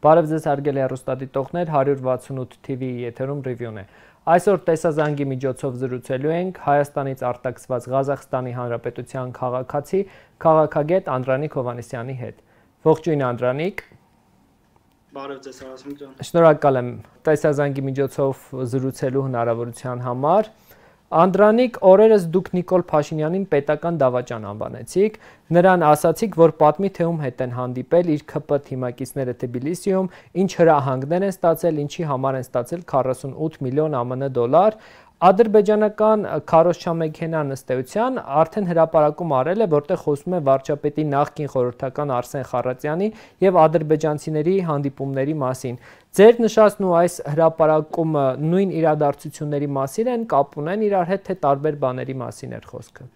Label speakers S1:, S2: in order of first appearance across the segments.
S1: Բարև ձեզ հարգելի հեռուստադիտողներ, 168 TV-ի եթերում ռիվյուն է։ Այսօր տեսազանգի միջոցով զրուցելու ենք Հայաստանից արտաքսված Ղազախստանի Հանրապետության քաղաքացի քաղաքագետ Անդրանիկ Հովանեսյանի հետ։ Ողջույն Անդրանիկ։
S2: Բարև ձեզ, Արասմիկ ջան։
S1: Շնորհակալ եմ տեսազանգի միջոցով զրուցելու հնարավորության համար։ Անդրանիկ, օրերս դուք Նիկոլ Փաշինյանին պետական դավաճան անվանեցիք։ Նրան ասացիք, որ պատմի թե ում հետ են հանդիպել իր ԿՊ թիմակիցները Թբիլիսիում, ինչ հրահանգներ են ստացել, ինչի համար են ստացել 48 միլիոն ԱՄՆ դոլար, Ադրբեջանական քարոշչամեքենան ըստեյության արդեն հրապարակում արել է, որտեղ խոսում է վարչապետի նախկին խորհրդական Արսեն Խարատյանի եւ ադրբեջանցիների հանդիպումների մասին։ Ձեր նշածն ու այս հրապարակումը նույն իրադարձությունների մասին են, կապ ունեն իրար հետ, թե տարբեր բաների մասին էր խոսքը։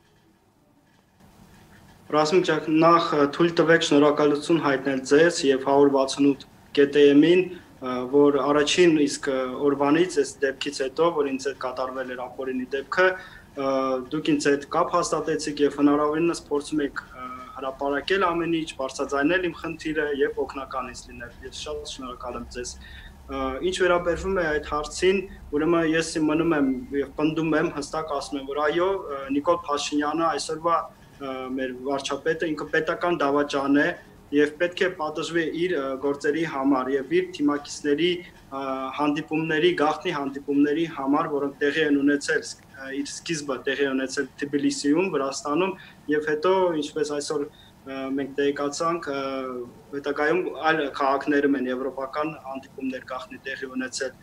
S2: Ռասմիկ ջան, նախ թույլ տվեք շնորհակալություն հայտնել ձեզ եւ 168 GTM-ին որ առաջին իսկ օրվանից այս դեպքից հետո, որ ինձ հետ կատարվել էր ապօրինի դեպքը, դուք ինձ հետ կապ հաստատեցիք եւ հնարավորինս փորձում եք հրապարակել ամեն ինչ, բարձրաձայնել իմ խնդիրը եւ օգնականից լինել։ Ես շատ շնորհակալ եմ ձեզ։ Ինչ վերաբերվում է այդ հարցին, ուրեմն ես մնում եմ եւ պնդում եմ, հստակ ասում եմ, որ այո, Նիկոլ Փաշինյանը այսօրվա մեր վարչապետը ինքը պետական դավաճան է, եւ պետք է պատժվի իր գործերի համար եւ իր թիմակիցների հանդիպումների, գաղտնի հանդիպումների համար, որոնք տեղի են ունեցել իր սկիզբը տեղի ունեցել Թբիլիսիում, Վրաստանում եւ հետո ինչպես այսօր մենք տեղեկացանք հետագայում այլ քաղաքներում են եվրոպական հանդիպումներ գաղտնի տեղի ունեցել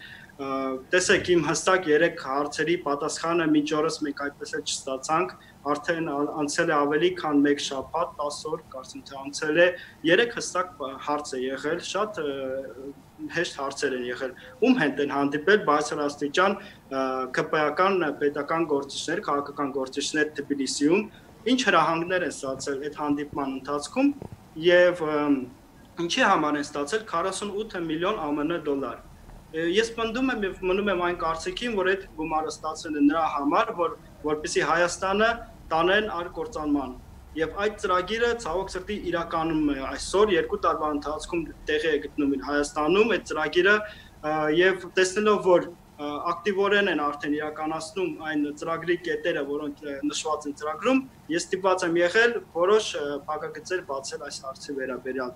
S2: տեսեք իմ հստակ 3 հարցերի պատասխանը մինչ օրս մենք այդպես էլ չստացանք արդեն անցել է ավելի քան 1 շաբաթ 10 օր կարծում թե անցել է 3 հստակ հարց է եղել շատ հեշտ հարցեր են եղել ում հետ են հանդիպել բարձրաստիճան ԿՊ-ական պետական գործիչներ քաղաքական գործիչներ Թբիլիսիում ինչ հրահանգներ են ստացել այդ հանդիպման ընթացքում եւ ինչի համար են ստացել 48 միլիոն ԱՄՆ դոլար ես պնդում եմ եւ մնում եմ այն կարծիքին, որ այդ գումարը ստացել է նրա համար, որ որպեսի Հայաստանը տանեն արկործանման։ Եվ այդ ծրագիրը ցավոք սրտի իրականում է այսօր երկու տարվա ընթացքում տեղի է գտնում Հայաստանում այդ ծրագիրը եւ տեսնելով որ ակտիվորեն են արդեն իրականացնում այն ծրագրի կետերը, որոնք նշված են ծրագրում, ես ստիպված եմ եղել որոշ փակագծեր բացել այս հարցի վերաբերյալ։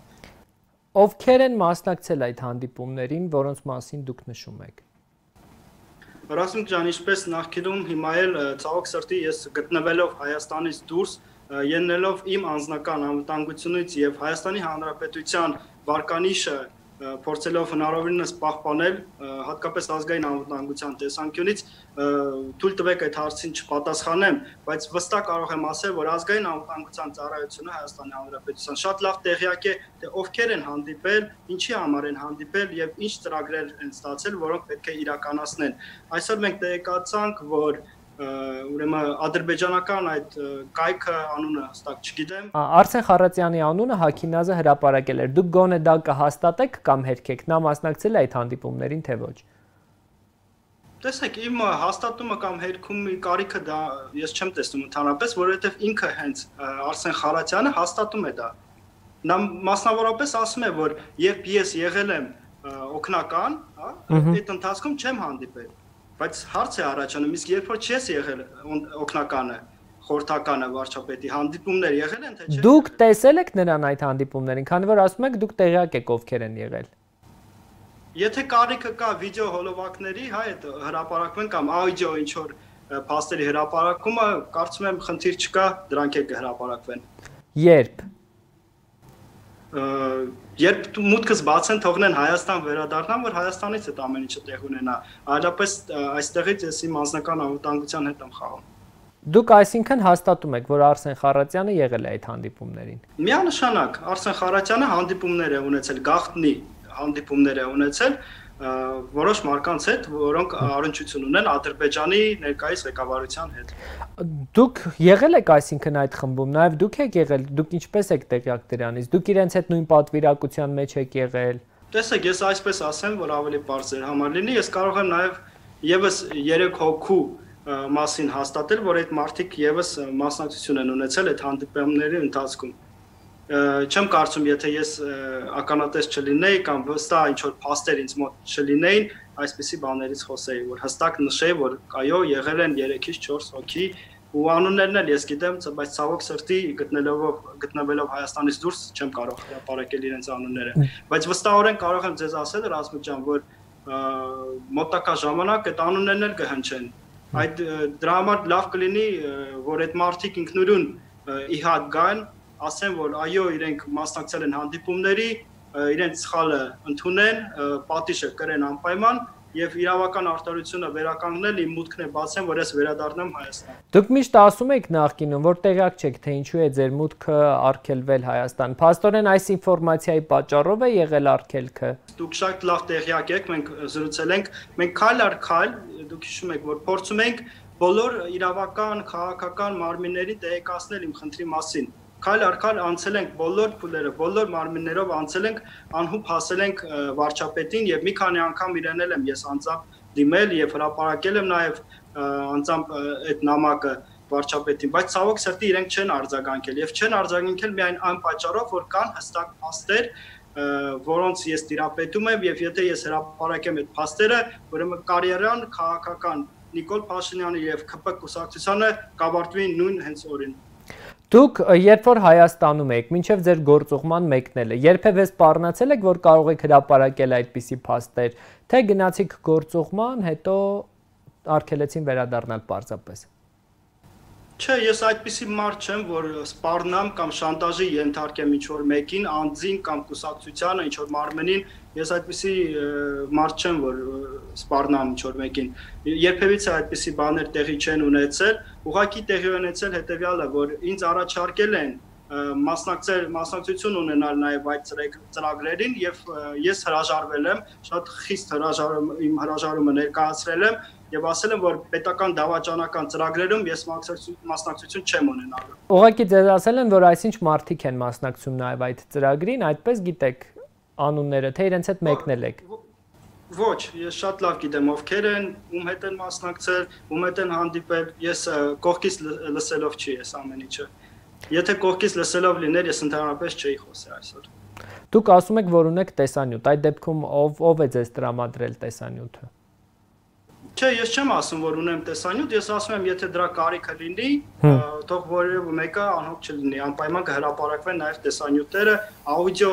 S1: Ովքեր են մասնակցել այդ հանդիպումներին, որոնց մասին դուք նշում եք։
S2: Ռասմիկ ջան, ինչպես նախկինում հիմա էլ ցավոք սրտի ես գտնվելով Հայաստանից դուրս, ելնելով իմ անձնական անվտանգությունից եւ Հայաստանի Հանրապետության վարկանիշը փորձելով հնարավորինս պահպանել հատկապես ազգային անվտանգության տեսանկյունից թույլ տվեք այդ հարցին չպատասխանեմ, բայց վստահ կարող եմ ասել, որ ազգային անվտանգության ծառայությունը Հայաստանի Հանրապետության շատ լավ տեղյակ է, թե ովքեր են հանդիպել, ինչի համար են հանդիպել եւ ինչ ծրագրեր են ստացել, որոնք պետք է իրականացնեն։ Այսօր մենք տեղեկացանք, որ ուրեմն ադրբեջանական այդ կայքը անունը հստակ չգիտեմ։
S1: Արսեն Խարատյանի անունը Հակինազը հրապարակել էր։ Դուք գոնե դա կհաստատեք կամ հերքեք։ Նա մասնակցել է այդ հանդիպումներին, թե ոչ։
S2: Տեսեք, իմ հաստատումը կամ հերքումի կարիքը դա ես չեմ տեսնում ընդհանրապես, որովհետև ինքը հենց Արսեն Խարատյանը հաստատում է դա։ Նա մասնավորապես ասում է, որ երբ ես եղել եմ օկնական, հա, այդ ընթացքում չեմ հանդիպել բայց հարց է առաջանում իսկ երբ որ չես եղել օկնականը խորթականը վարչապետի հանդիպումներ եղել են թե չէ?
S1: Դուք տեսել եք նրան այդ հանդիպումներին, քանի որ ասում եք դուք տեղյակ եք ովքեր են եղել։
S2: Եթե կարիքը կա վիդեո հոլովակների, հա, այդ հրապարակվեն կամ աուդիո ինչ որ փաստերի հրապարակումը, կարծում եմ խնդիր չկա, դրանք էլ կհրապարակվեն։
S1: Երբ
S2: երբ մուտքս բացեն թողնեն Հայաստան վերադառնան, որ Հայաստանից այդ ամեն ինչը տեղ ունենա։ Այլապես այստեղից ես իմ անձնական անվտանգության հետ եմ խաղում։
S1: Դուք այսինքն հաստատում եք, որ Արսեն Խարատյանը եղել է այդ հանդիպումներին։
S2: Միանշանակ Արսեն Խարատյանը հանդիպումներ է ունեցել, գաղտնի հանդիպումներ է ունեցել որոշ մարկանց հետ, որոնք առնչություն ունեն Ադրբեջանի ներկայիս ղեկավարության հետ։
S1: Դուք եղել եք այսինքն այդ խմբում, նաև դուք եք եղել, դուք ինչպես եք տեղյակ դրանից։ Դուք իրենց հետ նույն պատվիրակության մեջ եք եղել։
S2: Տեսեք, ես այսպես ասեմ, որ ավելի པարզ էր համար լինի, ես կարող եմ նաև եւս 3 հոգու մասին հաստատել, որ այդ մարդիկ եւս մասնակցություն են ունեցել այդ հանդիպումների ընթացքում։ չեմ կարծում եթե ես ականատես չլինեի կամ վստահ ինչ որ փաստեր ինձ մոտ չլինեին այսպիսի բաներից խոսեի որ հստակ նշեի որ այո եղել են 3-ից 4 հոգի ու անուններն էլ ես գիտեմ բայց ցավոք սրտի գտնելով գտնվելով Հայաստանից դուրս չեմ կարող հրապարակել իրենց անունները բայց վստահորեն կարող եմ ձեզ ասել Ռազմիկ ջան որ մոտակա ժամանակ այդ անուններն էլ կհնչեն այդ դրա համար լավ կլինի որ այդ մարտիկ ինքնուրույն իհատ գան ասեն, որ այո, իրենք մասնակցել են հանդիպումների, իրենց սխալը ընդունեն, պատիժը կրեն անպայման եւ իրավական արտարությունը վերականգնել իմ մուտքն է բացեն, որ ես վերադառնամ Հայաստան։
S1: Դուք միշտ ասում եք նախկինում, որ տեղյակ չեք, թե ինչու է ձեր մուտքը արգելվել Հայաստան։ Փաստորեն այս ինֆորմացիայի պատճառով է եղել արգելքը։
S2: Դուք շատ լավ տեղյակ եք, մենք զրուցել ենք, մենք քայլ առ քայլ, դուք հիշում եք, որ փորձում ենք բոլոր իրավական, քաղաքական մարմինների տեղեկացնել իմ խնդրի մասին քայլ առ քայլ անցել ենք բոլոր փուլերը, բոլոր մարմիններով անցել ենք, անհուբ հասել ենք վարչապետին եւ մի քանի անգամ իրեն էլ եմ ես անձամբ դիմել եւ հրապարակել եմ նաեւ անձամբ այդ նամակը վարչապետին, բայց ցավոք սրտի իրենք չեն արձագանքել եւ չեն արձագանքել միայն այն պատճառով, որ կան հստակ փաստեր, որոնց ես տիրապետում եմ եւ եթե ես հրապարակեմ այդ փաստերը, ուրեմն կարիերան քաղաքական Նիկոլ Փաշինյանի եւ ԿՊ կուսակցությանը կավարտվի նույն հենց օրին։
S1: Դուք երբ որ Հայաստանում եք, մինչև ձեր գործուղման մեկնելը, երբևէ սպառնացել եք, որ կարող եք հրապարակել այդպիսի փաստեր, թե գնացիք գործուղման, հետո արգելեցին վերադառնալ պարզապես։
S2: Չէ, ես այդպիսի մարդ չեմ, որ սպառնամ կամ շանտաժի ենթարկեմ ինչ որ մեկին, անձին կամ կուսակցությանը, ինչ որ մարմնին Ես այդպիսի մարդ չեմ, որ սպառնամ ինչ-որ մեկին։ Երբևիցե այդպիսի բաներ տեղի չեն ունեցել, ուղղակի տեղի ունեցել հետեւյալը, որ ինձ առաջարկել են մասնակցել մասնակցություն ունենալ նաև այդ ծրագրերին եւ ես հրաժարվել եմ շատ խիստ հրաժարում իմ հրաժարումը ներկայացրել եմ եւ ասել եմ որ պետական դավաճանական ծրագրերում ես մասնակցություն չեմ ունենալու։
S1: Ուղղակի ձեզ ասել են որ այսինչ մարտիկ են մասնակցում նաև այդ ծրագրին, այդպես գիտեք անունները, թե իրենց հետ մեկնել եք։
S2: Ոչ, ես շատ լավ գիտեմ ովքեր են, ում հետ են մասնակցել, ում հետ են հանդիպել, ես կողքից լսելով չի ես ամեն ինչը։ Եթե կողքից լսելով լիներ, ես ընդհանրապես չէի խոսի այսօր։
S1: Դուք ասում եք, որ ունեք տեսանյութ, այդ դեպքում ով ով է ձեզ տրամադրել տեսանյութը։
S2: Չէ, ես չեմ ասում, որ ունեմ տեսանյութ, ես ասում եմ, եթե դրա կարիքը լինի, թող որևէ մեկը անհոգ չլինի, անպայման կհրապարակվեն նաև տեսանյութերը, աուդիո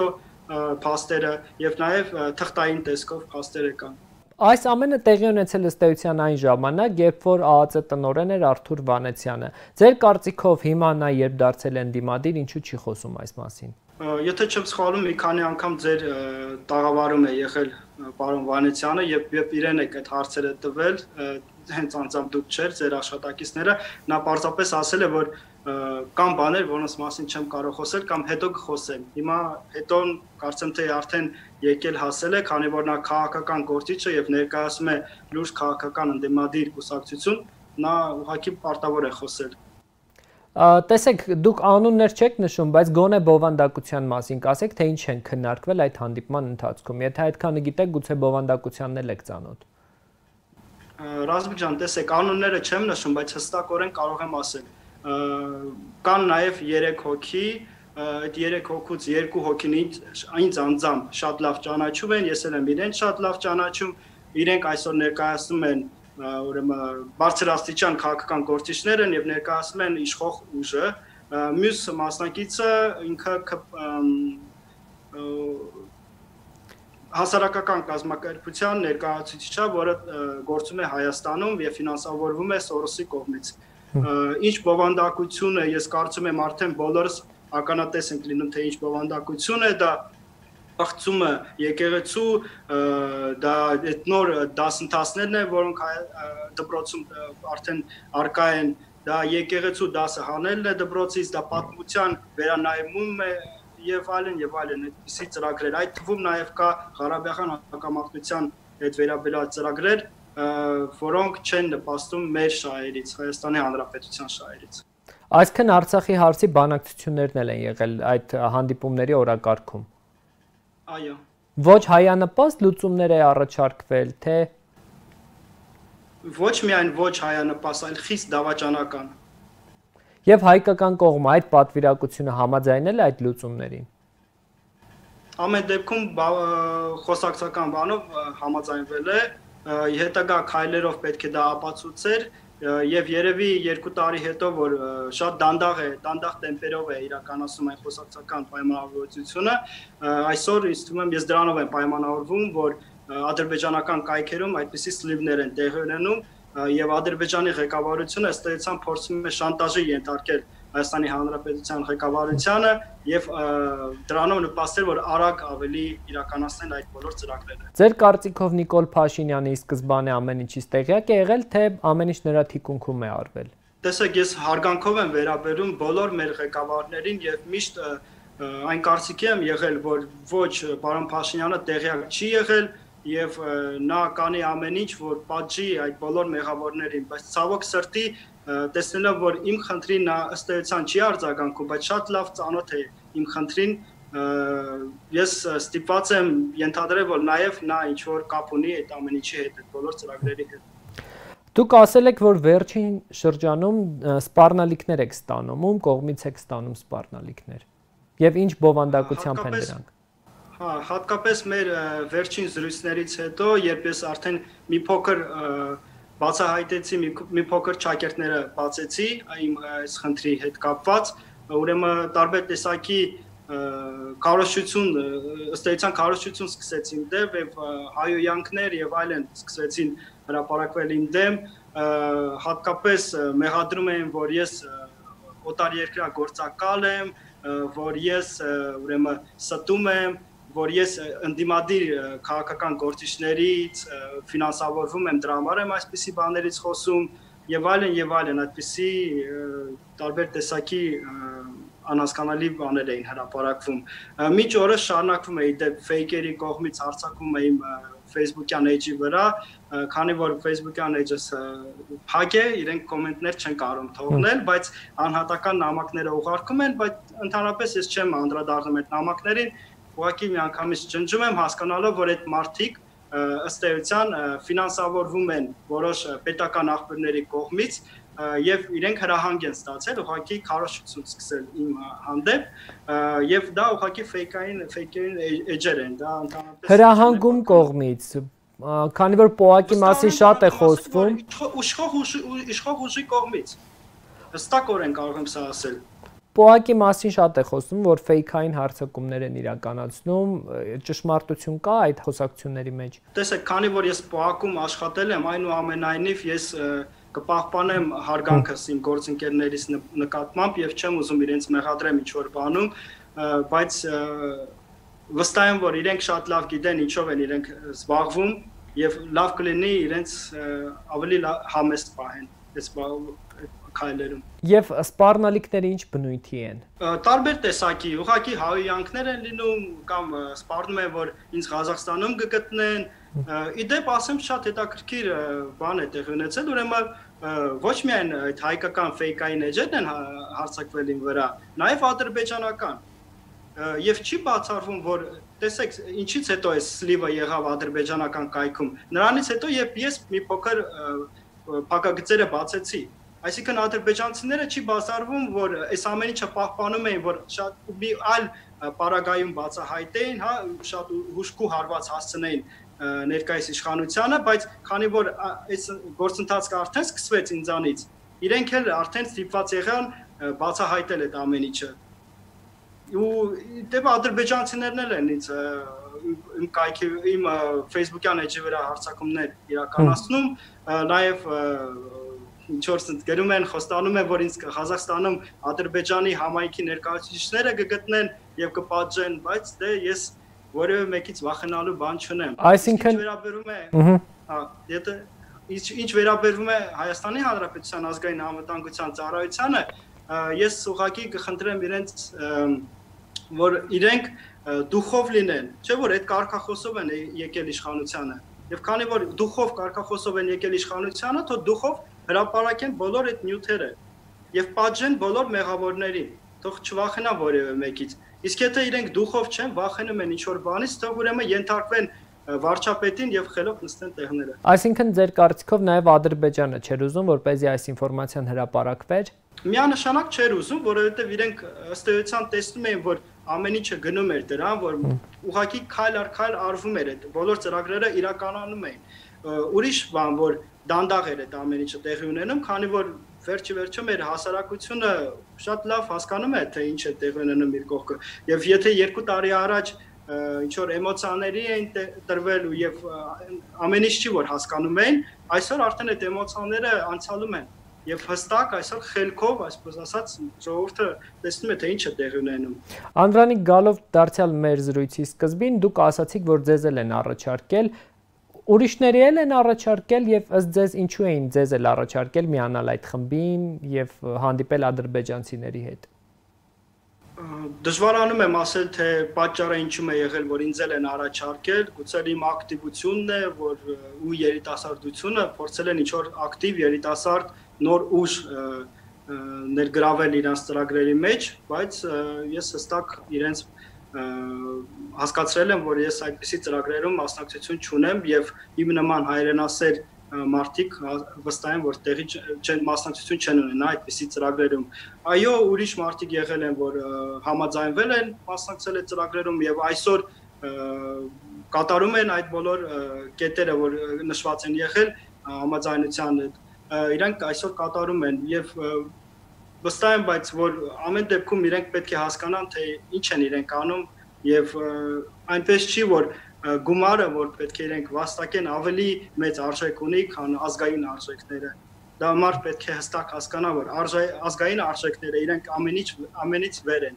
S2: փաստերը եւ նաեւ թղթային տեսքով փաստերը կան։
S1: Այս ամենը տեղի ունեցել ըստ էության այն ժամանակ, երբ որ ԱԱԾ տնօրեն էր Արթուր Վանեցյանը։ Ձեր կարծիքով հիմա նա երբ դարձել են դիմադիր, ինչու չի խոսում այս մասին։
S2: Եթե չեմ սխալվում, մի քանի անգամ ձեր տաղավարում է եղել պարոն Վանեցյանը եւ երբ իրեն եք այդ հարցերը տվել, հենց անձամբ դուք չէր, ձեր աշխատակիցները, նա պարզապես ասել է, որ կամ բաներ, որոնց մասին չեմ կարող խոսել կամ հետո կխոսեմ։ Հիմա հետո կարծեմ թե արդեն եկել հասել է, քանի որ նա քաղաքական գործիչ է եւ ներկայացում է լուրջ քաղաքական ընդդիմադիր կուսակցություն, նա ուղղակի պարտավոր է խոսել։
S1: Տեսեք, դուք անուններ չեք նշում, բայց գոնե բովանդակության մասին կասեք, թե ինչ են քննարկվել այդ հանդիպման ընթացքում։ Եթե այդքանը գիտեք, գուցե բովանդակությանն էլ եք ծանոթ։
S2: Ռազմիկ ջան, տեսեք, անունները չեմ նշում, բայց հստակորեն կարող եմ ասել կան նաև 3 հոգի, այդ 3 հոգուց 2 հոգին ինձ անձամբ շատ լավ ճանաչում են, ես էլ եմ իրեն շատ լավ ճանաչում, իրենք այսօր ներկայացնում են ուրեմն բարձրաստիճան քաղաքական գործիչներ են եւ ներկայացնում են իշխող ուժը մյուս մասնակիցը ինքը հասարակական կազմակերպության ներկայացուցիչը, որը գործում է Հայաստանում եւ ֆինանսավորվում է Սորոսի կողմից ինչ բովանդակություն է, ես կարծում եմ արդեն բոլորս ականատես ենք լինում, թե ինչ բովանդակություն է դա աղցումը եկեղեցու դա այդ նոր դասընթացներն են, որոնք դպրոցում արդեն արկա են դա եկեղեցու դասը հանելն է դպրոցից, դա պատմության վերանայում է եւ այլն եւ այլն այդպիսի ծրագրեր։ Այդ թվում նաեւ կա Ղարաբաղյան հակամարտության այդ վերաբերյալ ծրագրեր, որոնք չեն նպաստում մեր շահերից, Հայաստանի Հանրապետության շահերից։
S1: Այսքան Արցախի հարցի բանակցություններն էլ են եղել այդ հանդիպումների օրակարգում։
S2: Այո։
S1: Ոչ հայանպաստ լուծումներ է առաջարկվել, թե
S2: ոչ միայն ոչ հայանպաստ, այլ խիստ դավաճանական։
S1: Եվ հայկական կողմը այդ պատվիրակությունը համաձայնել է այդ լուծումներին։
S2: Ամեն դեպքում խոսակցական բանով համաձայնվել է, հետագա քայլերով պետք է դա ապացուցեր եւ երևի 2 տարի հետո որ շատ դանդաղ է, դանդաղ տեմպերով է իրականացում այն խոսակցական պայմանավորվածությունը, այսօր ինձ թվում է ես դրանով եմ պայմանավորվում, որ ադրբեջանական կայքերում այդպիսի սլիվներ են տեղի ունենում եւ Ադրբեջանի ղեկավարությունը ըստ էության փորձում է շանտաժի ենթարկել Հայաստանի Հանրապետության ղեկավարությանը եւ դրանով նպաստել, որ արագ ավելի իրականացնեն այդ բոլոր ծրագրերը։
S1: Ձեր կարծիքով Նիկոլ Փաշինյանի սկզբանե ամեն ինչից տեղյակ է եղել, թե ամեն ինչ նրա թիկունքում է արվել։
S2: Տեսեք, ես հարգանքով եմ վերաբերում բոլոր մեր ղեկավարներին եւ միշտ այն կարծիքի եմ եղել, որ ոչ պարոն Փաշինյանը տեղյակ չի եղել եւ նա կանի ամեն ինչ, որ պատժի այդ բոլոր մեղավորներին, բայց ցավոք սրտի տեսնելով որ իմ խնդրին նա ըստ էության չի արձագանքում, բայց շատ լավ ծանոթ է իմ խնդրին, ես ստիպված եմ ենթադրել, որ նաև նա ինչ որ կապ ունի այդ ամեն ինչի հետ, այդ բոլոր ծրագրերի հետ։
S1: Դուք ասել եք, որ վերջին շրջանում սպառնալիքներ եք ստանում, ում կողմից եք ստանում սպառնալիքներ։ Եւ ինչ բովանդակությամբ են դրանք։
S2: Հա, հատկապես մեր վերջին զրույցներից հետո, երբ ես արդեն մի փոքր բացահայտեցի մի, մի փոքր ճակերտները բացեցի իմ այս խնդրի հետ կապված, ուրեմն տարբեր տեսակի կարոշություն ըստ էության կարոշություն սկսեցին դեմ եւ հայոյանքներ եւ այլն սկսեցին հրապարակվել իմ դեմ հատկապես մեղադրում էին որ ես օտար երկրա գործակալ եմ որ ես ուրեմն ստում եմ որ ես ընդդիմադիր քաղաքական գործիչներից ֆինանսավորվում եմ դրա համար եմ այսպիսի բաներից խոսում եւ այլն եւ այլն այդպիսի տարբեր տեսակի անհասկանալի բաներ էին հրապարակվում միջ օրը շարունակվում է իդեպ ֆեյքերի կողմից հարցակվում է իմ Facebook-յան էջի վրա, քանի որ Facebook-յան էջս փակ է, իրենք կոմենտներ չեն կարող թողնել, բայց անհատական նամակները ուղարկում են, բայց ընդհանրապես ես չեմ անդրադառնում այդ նամակներին, ուղղակի միանգամից ջնջում եմ հասկանալով, որ այդ մարտիկ ըստ էության ֆինանսավորվում են որոշ պետական աղբյուրների կողմից եւ իրենք հրահանգ են ստացել ուղղակի քարոշություն սկսել իմ հանդեպ եւ դա ուղղակի ֆեյքային ֆեյքային էջեր են դա
S1: ընդհանրապես հրահանգում կողմից քանի որ պոակի մասի շատ է խոսվում
S2: իշխող իշխող ուժի կողմից հստակորեն կարող եմ սա ասել
S1: Պոակի մասին շատ է խոսում, որ ֆեյքային հարցակումներ են իրականացնում, ճշմարտություն կա այդ խոսակցությունների մեջ։
S2: Տեսեք, քանի որ ես պոակում աշխատել եմ, այնուամենայնիվ ես կպահպանեմ հարգանքս իմ գործընկերներից նկատմամբ եւ չեմ ուզում իրենց մեղադրեմ ինչ որ բանում, բայց վստահ եմ, որ իրենք շատ լավ գիտեն ինչով են իրենք զբաղվում եւ լավ կլինի իրենց ավելի համեստ պահեն այս քայլերում։
S1: Եվ սպառնալիքները ինչ բնույթի են։
S2: Տարբեր տեսակի, ուղղակի հայոյանքներ են լինում կամ սպառնում են, որ ինձ Ղազախստանում կգտնեն։ Իդեպ ասեմ շատ հետաքրքիր բան է տեղի ունեցել, ուրեմն ոչ միայն այդ հայկական ֆեյքային էջերն են հարցակվել ին վրա, նաև ադրբեջանական եւ չի բացառվում որ տեսեք ինչից հետո է սլիվը եղավ ադրբեջանական կայքում նրանից հետո երբ ես մի փոքր փակագծերը բացեցի Այսինքն ադրբեջանցիները չի բացառվում, որ այս ամեն ինչը պահպանում էին, որ շատ մի այլ պարագայում բացահայտեին, հա, շատ հուշկու հարված հասցնեին ներկայիս իշխանությանը, բայց քանի որ այս գործընթացը արդեն սկսվեց ինձանից, իրենք էլ արդեն ստիպված եղան բացահայտել այդ ամեն ինչը։ Ու դեպի ադրբեջանցիներն էլ են ինձ իմ կայքի իմ Facebook-յան էջի վրա հարցակումներ իրականացնում, նաև ինչ որ ցած գրում են, խոստանում են, որ ինձ Ղազախստանում Ադրբեջանի համայնքի ներկայացուցիչները կգտնեն եւ կպատժեն, բայց դե ես որևէ մեկից վախենալու բան չունեմ։
S1: Այսինքն
S2: վերաբերում է, հա, եթե ինչ ինչ վերաբերվում է Հայաստանի Հանրապետության ազգային անվտանգության ծառայությանը, ես ուղղակի կխնդրեմ իրենց որ իրենք դուխով լինեն, չէ՞ որ այդ կարկախոսով են եկել իշխանությանը։ Եվ քանի որ դուխով կարկախոսով են եկել իշխանությանը, թո դուխով հրապարակեն բոլոր այդ նյութերը եւ պատժեն բոլոր մեղավորներին թող չվախենա որևէ մեկից իսկ եթե իրենք դուխով չեն վախենում են ինչ որ բանից թող ուրեմն ենթարկվեն վարչապետին եւ խելոք նստեն տեղները
S1: այսինքն ձեր կարծիքով նաեւ ադրբեջանը չէր ուզում որպեսզի այս ինֆորմացիան հրապարակվեր
S2: Միանշանակ չէր ուզում, որովհետև իրենք ըստ էության տեսնում էին, որ ամեն ինչը գնում էր դրան, որ ուղակի քայլ առ քայլ արվում էր այդ բոլոր ծրագրերը իրականանում էին։ Ուրիշ բան, որ դանդաղ էր այդ ամեն ինչը տեղի ունենում, քանի որ վերջի վերջում մեր հասարակությունը շատ լավ հասկանում է թե ինչ է տեղի ունենում իր կողքը։ Եվ եթե 2 տարի առաջ ինչ որ էմոցիաների էին տրվել ու եւ ամեն ինչ չի որ հասկանում էին, այսօր արդեն այդ էմոցիաները անցալում են եւ հստակ այսօր խելքով, այսպես ասած, ժողովուրդը տեսնում է թե ինչ է տեղի ունենում։
S1: Անդրանիկ գալով դարձյալ մեր զրույցի սկզբին դուք ասացիք, որ ձեզ էլ են առաջարկել ուրիշների էլ են առաջարկել եւ ըստ ձեզ ինչու էին ձեզ էլ առաջարկել միանալ այդ խմբին եւ հանդիպել ադրբեջանցիների հետ?
S2: Դժվարանում եմ ասել թե պատճառը ինչու է եղել որ ինձ էլ են առաջարկել գուցե իմ ակտիվությունն է որ ու երիտասարդությունը փորձել են ինչ որ ակտիվ երիտասարդ նոր ուժ ներգրավել իրանց ծրագրերի մեջ բայց ես հստակ իրենց հասկացրել եմ, որ ես այդպիսի ծրագրերում մասնակցություն չունեմ եւ իմ նման հայրենասեր մարդիկ վստահ են, որ տեղի չեն մասնակցություն չեն ունենա այդպիսի ծրագրերում։ Այո, ուրիշ մարդիկ եղել են, որ համաձայնվել են մասնակցել այդ ծրագրերում եւ այսօր կատարում են այդ բոլոր կետերը, որ նշված են եղել համաձայնության հետ։ Իրանք այսօր կատարում են եւ վստահ եմ, բայց որ ամեն դեպքում իրենք պետք է հասկանան, թե ինչ են իրենք անում եւ այնպես չի, որ գումարը, որ պետք է իրենք վաստակեն, ավելի մեծ արժեք ունի, քան ազգային արժեքները։ Դա համար պետք է հստակ հասկանա, որ ազգային արժեքները իրենք ամենից ամենից վեր են։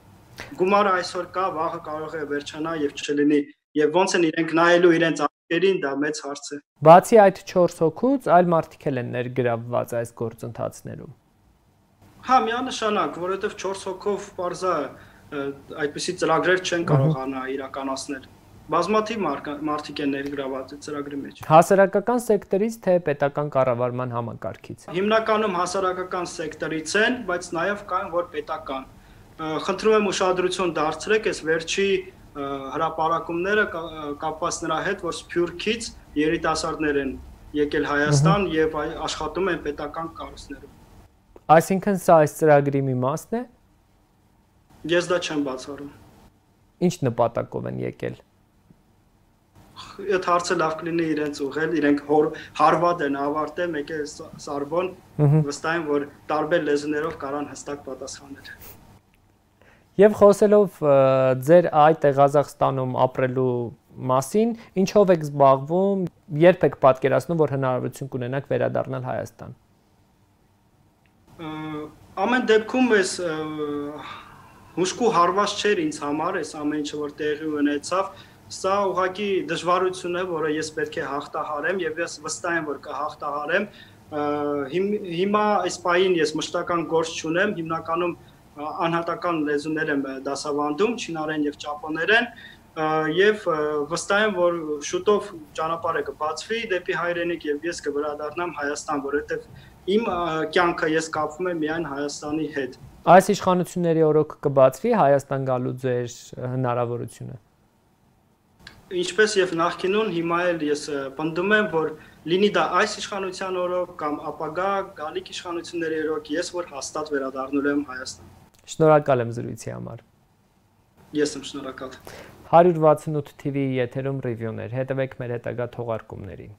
S2: Գումարը այսօր կա, վաղը կարող է վերջանա եւ չլինի։ Եվ ոնց են իրենք նայելու իրենց արկերին, դա մեծ հարց է։
S1: Բացի այդ 4 հոգուց, այլ մարդիկ են ներգրավված այս գործընթացներում։
S2: Հա, միանշանակ, որովհետև 4 հոգով parza այդպիսի ծրագրեր չեն կարողանա իրականացնել։ Բազմաթիվ մարդիկ են ներգրաված այդ ծրագրի մեջ։
S1: Հասարակական սեկտորից թե պետական կառավարման համակարգից։
S2: Հիմնականում հասարակական սեկտորից են, բայց նաև կան որ պետական։ Խնդրում եմ ուշադրություն դարձրեք այս վերջի հրապարակումները կապված նրա հետ, որ Սփյուռքից երիտասարդներ են եկել Հայաստան եւ աշխատում են պետական կառույցներում։
S1: Այսինքն սա այս ծրագրի մի մասն է։
S2: Ես դա չեմ բացառում։
S1: Ինչ նպատակով են եկել։
S2: Այդ հարցը լավ կլինի իրենց ուղղել, իրենք հարվատ են ավարտել, մեկը Սարբոն, վստահ եմ, որ տարբեր լեզուներով կարան հստակ պատասխանել։
S1: Եվ խոսելով ձեր այդ Ղազախստանում ապրելու մասին, ինչով եք զբաղվում, երբ եք պատկերացնում, որ հնարավորություն կունենաք վերադառնալ Հայաստան
S2: ամեն դեպքում էս հուշկու հարված չէր ինձ համար, այս ամեն ինչը որ տեղի ունեցավ, սա ուղղակի դժվարություն է, որը ես պետք է հաղթահարեմ եւ ես վստահ եմ, որ կհաղթահարեմ։ Հիմա այս պահին ես մշտական գործ չունեմ, հիմնականում անհատական լեզուներ եմ դասավանդում, չինարեն եւ ճապոներեն եւ վստահ եմ, որ շուտով ճանապարհը կբացվի դեպի հայրենիք եւ ես կվերադառնամ Հայաստան, որովհետեւ իմ կյանքը ես կապվում եմ միայն Հայաստանի հետ։
S1: Այս իշխանությունների օրոք կբացվի Հայաստան գալու ձեր հնարավորությունը։
S2: Ինչպես եւ նախկինում հիմա էլ ես պնդում եմ, որ լինի դա այս իշխանության օրոք կամ ապագա գալիք իշխանությունների օրոք, ես որ հաստատ վերադառնալու եմ Հայաստան։
S1: Շնորհակալ եմ զրույցի համար։
S2: Ես եմ շնորհակալ։
S1: 168 TV եթերում ռիվյուներ։ Հետևեք մեր հետագա թողարկումներին։